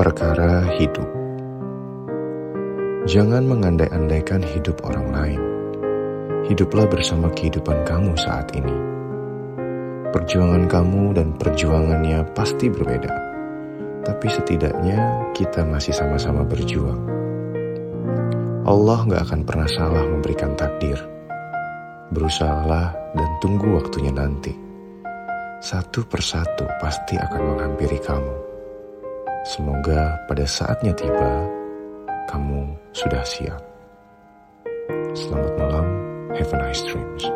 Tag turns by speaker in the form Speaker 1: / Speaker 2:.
Speaker 1: Perkara hidup Jangan mengandai-andaikan hidup orang lain. Hiduplah bersama kehidupan kamu saat ini. Perjuangan kamu dan perjuangannya pasti berbeda. Tapi setidaknya kita masih sama-sama berjuang. Allah gak akan pernah salah memberikan takdir. Berusahalah dan tunggu waktunya nanti. Satu persatu pasti akan menghampiri kamu. Semoga pada saatnya tiba, kamu sudah siap. Selamat malam, have a nice dreams.